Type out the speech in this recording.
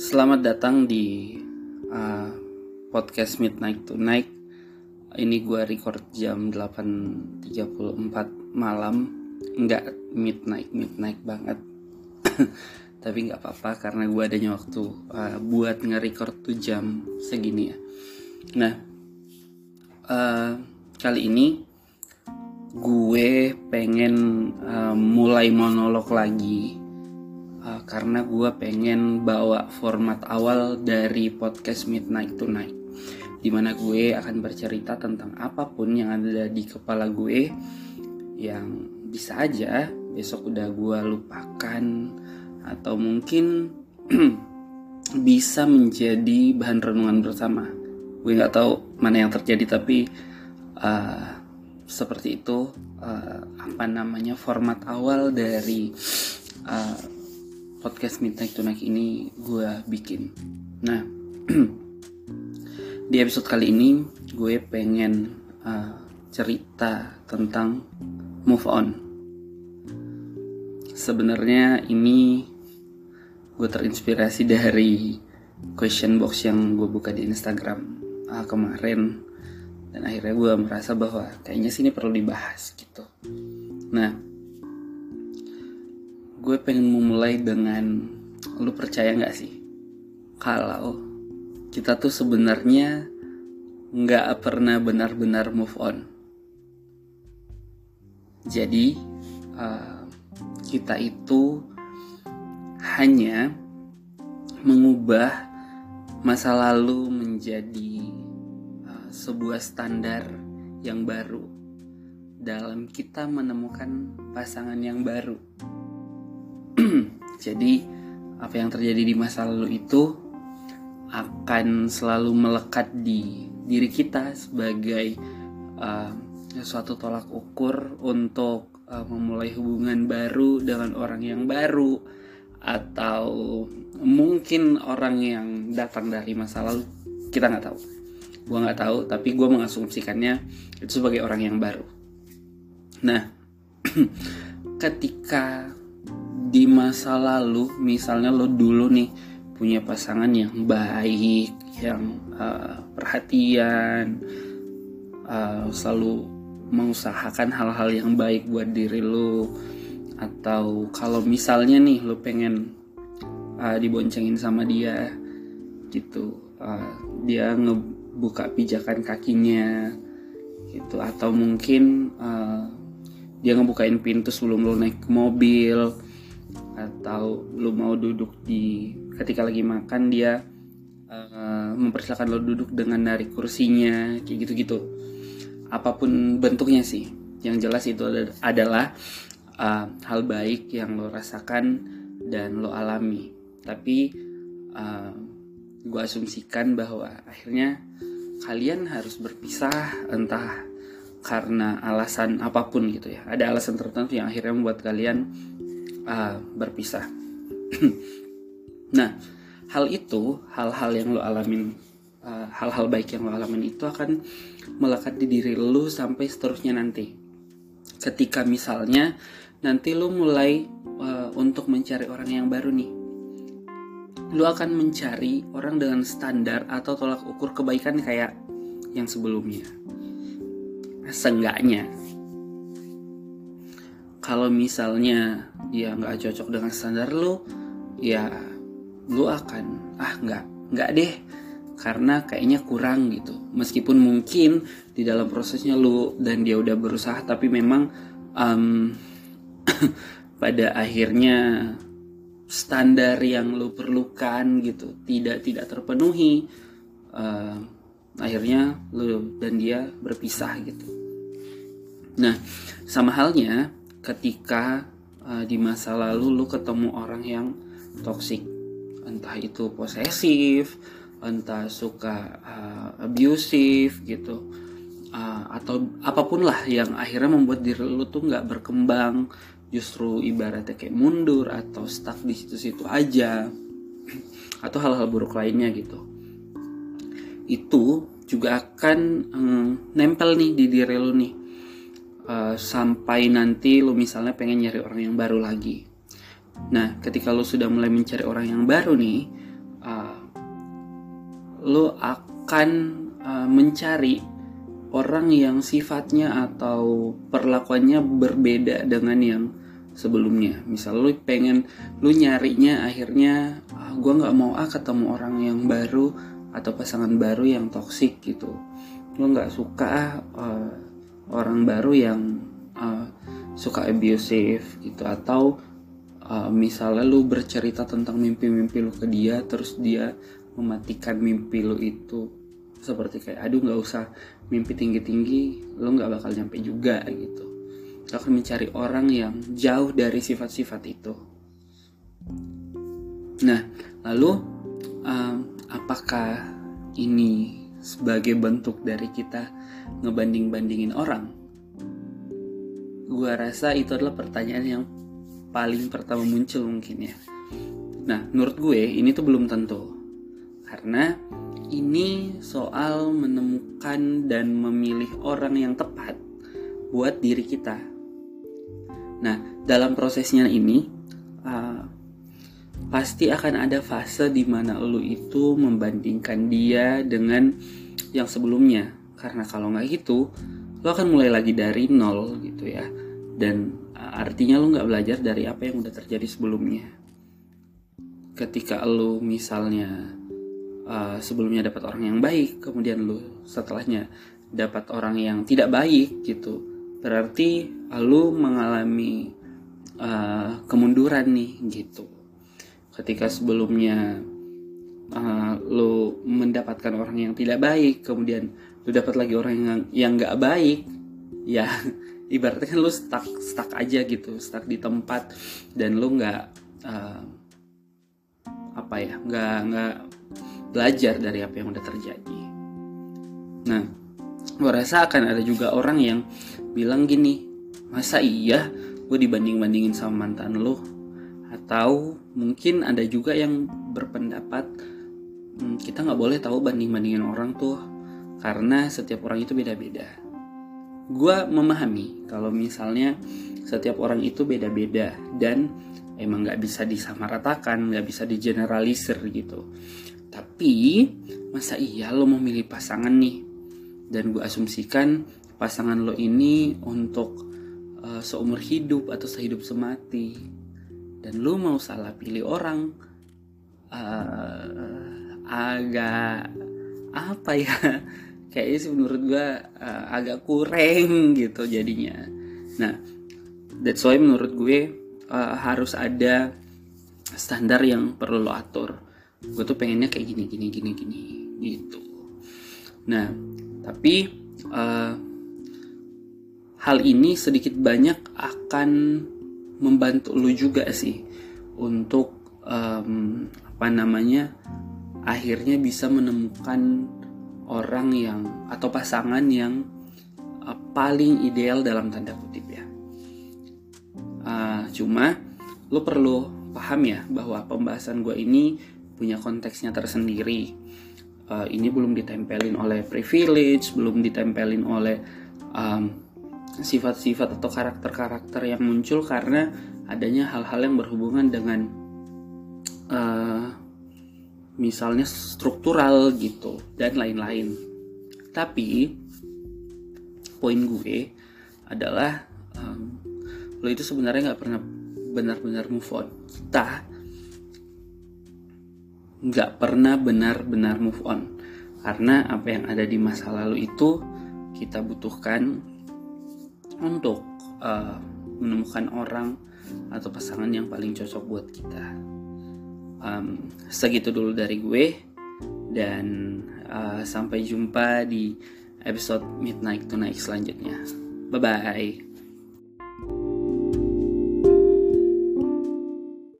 Selamat datang di uh, podcast Midnight Tonight. Ini gue record jam 8.34 malam. Nggak midnight midnight banget. Tapi nggak apa-apa karena gue adanya waktu uh, buat nge-record tuh jam segini ya. Nah, uh, kali ini gue pengen uh, mulai monolog lagi uh, karena gue pengen bawa format awal dari podcast Midnight Tonight di mana gue akan bercerita tentang apa pun yang ada di kepala gue yang bisa aja besok udah gue lupakan atau mungkin bisa menjadi bahan renungan bersama. Gue nggak tahu mana yang terjadi tapi uh, seperti itu uh, apa namanya format awal dari uh, podcast Midnight Tonight ini gue bikin. Nah, di episode kali ini gue pengen uh, cerita tentang move on. Sebenarnya ini gue terinspirasi dari question box yang gue buka di Instagram uh, kemarin dan akhirnya gue merasa bahwa kayaknya sini perlu dibahas gitu. Nah, gue pengen memulai dengan lu percaya nggak sih? Kalau kita tuh sebenarnya nggak pernah benar-benar move on. Jadi uh, kita itu hanya mengubah masa lalu menjadi uh, sebuah standar yang baru dalam kita menemukan pasangan yang baru Jadi apa yang terjadi di masa lalu itu akan selalu melekat di diri kita sebagai uh, suatu tolak ukur untuk uh, memulai hubungan baru dengan orang yang baru atau mungkin orang yang datang dari masa lalu. Kita nggak tahu. Gue nggak tahu tapi gue mengasumsikannya itu sebagai orang yang baru. Nah ketika di masa lalu misalnya lo dulu nih punya pasangan yang baik yang uh, perhatian uh, selalu mengusahakan hal-hal yang baik buat diri lo atau kalau misalnya nih lo pengen uh, diboncengin sama dia gitu uh, dia ngebuka pijakan kakinya gitu atau mungkin uh, dia ngebukain pintu sebelum lo naik mobil atau lu mau duduk di ketika lagi makan dia uh, mempersilahkan lo duduk dengan dari kursinya kayak gitu-gitu. Apa pun bentuknya sih yang jelas itu adalah uh, hal baik yang lo rasakan dan lo alami. Tapi uh, eh, gue asumsikan bahwa akhirnya kalian harus berpisah entah karena alasan apa pun gitu ya. Ada alasan tertentu yang akhirnya membuat kalian uh, berpisah. nah, hal itu, hal-hal yang lo alamin, ah, hal-hal baik yang lo alamin itu akan melekat di diri lo sampai seterusnya nanti. Ketika misalnya nanti lo mulai uh, untuk mencari orang yang baru nih, lo akan mencari orang dengan standar atau tolak ukur kebaikan kayak yang sebelumnya. Seenggaknya kalau misalnya dia nggak cocok dengan standar lo ya lo akan ah nggak nggak deh. Karena kayaknya kurang gitu. Meskipun mungkin di dalam prosesnya lo dan dia udah berusaha tapi memang um, pada akhirnya standar yang lo perlukan gitu tidak tidak terpenuhi uh, akhirnya lo dan dia berpisah gitu. Nah sama halnya ketika uh, di masa lalu lu ketemu orang yang toksik entah itu posesif entah suka uh, abusive gitu uh, atau apa pun lah yang akhirnya membuat diri lu tuh nggak berkembang. Justru ibaratnya kayak mundur atau stuck di situ-situ aja atau hal-hal buruk lainnya gitu. Itu juga akan um, nempel nih di diri lu nih uh, sampai nanti lu misalnya pengen nyari orang yang baru lagi. Nah, ketika lu sudah mulai mencari orang yang baru nih, uh, lo akan uh, mencari orang yang sifatnya atau perlakuannya berbeda dengan yang sebelumnya. Misal lu pengen lu nyarinya akhirnya ah, gue nggak mau ah ketemu orang yang baru atau pasangan baru yang toksik gitu. Lu nggak suka uh, orang baru yang uh, suka abusive gitu. Atau uh, misalnya lu bercerita tentang mimpi-mimpi lu ke dia terus dia mematikan mimpi lu itu seperti kayak aduh nggak usah mimpi tinggi-tinggi lu nggak bakal nyampe juga gitu. Lu akan mencari orang yang jauh dari sifat-sifat itu. Nah lalu um, apakah ini sebagai bentuk dari kita ngebanding-bandingin orang. Gua rasa itu adalah pertanyaan yang paling pertama muncul mungkin ya. Nah menurut gue ini tuh belum tentu. Karena ini soal menemukan dan memilih orang yang tepat buat diri kita. Nah, dalam prosesnya ini pasti akan ada fase di mana lu itu membandingkan dia dengan yang sebelumnya. Karena kalau nggak gitu, lu akan mulai lagi dari nol gitu ya. Dan uh, artinya lu nggak belajar dari apa yang udah terjadi sebelumnya. Ketika lu misalnya uh, sebelumnya dapat orang yang baik kemudian lu setelahnya dapat orang yang tidak baik gitu berarti lu mengalami uh, kemunduran nih gitu ketika sebelumnya uh, lu mendapatkan orang yang tidak baik kemudian lu dapat lagi orang yang yang nggak baik ya ibaratnya kan lu stuck stuck aja gitu stuck di tempat dan lu nggak uh, apa ya nggak nggak belajar dari apa yang udah terjadi. Nah, gue rasa akan ada juga orang yang bilang gini, masa iya gue dibanding-bandingin sama mantan lo? Atau mungkin ada juga yang berpendapat hmm, kita nggak boleh tahu banding-bandingin orang tuh karena setiap orang itu beda-beda. Gue memahami kalau misalnya setiap orang itu beda-beda dan emang nggak bisa disamaratakan, nggak bisa digeneralisir gitu. Tapi masa iya lo mau milih pasangan nih? Dan gue asumsikan pasangan lo ini untuk uh, seumur hidup atau sehidup semati. Dan lo mau salah pilih orang uh, agak apa ya? Kayaknya sih menurut gue uh, agak kurang gitu jadinya. Nah, that's why menurut gue uh, harus ada standar yang perlu lo atur gue tuh pengennya kayak gini gini gini gini gitu nah tapi uh, hal ini sedikit banyak akan membantu lu juga sih untuk um, apa namanya akhirnya bisa menemukan orang yang atau pasangan yang uh, paling ideal dalam tanda kutip ya uh, cuma lu perlu paham ya bahwa pembahasan gue ini punya konteksnya tersendiri. Uh, ini belum ditempelin oleh privilege, belum ditempelin oleh sifat-sifat atau karakter-karakter yang muncul karena adanya hal-hal yang berhubungan dengan uh, misalnya struktural gitu dan lain-lain. Tapi poin gue adalah um, lo itu sebenarnya nggak pernah benar-benar move on. Kita nggak pernah benar-benar move on karena apa yang ada di masa lalu itu kita butuhkan untuk uh, menemukan orang atau pasangan yang paling cocok buat kita. Um, segitu dulu dari gue dan uh, sampai jumpa di episode Midnight Tonight selanjutnya. Bye bye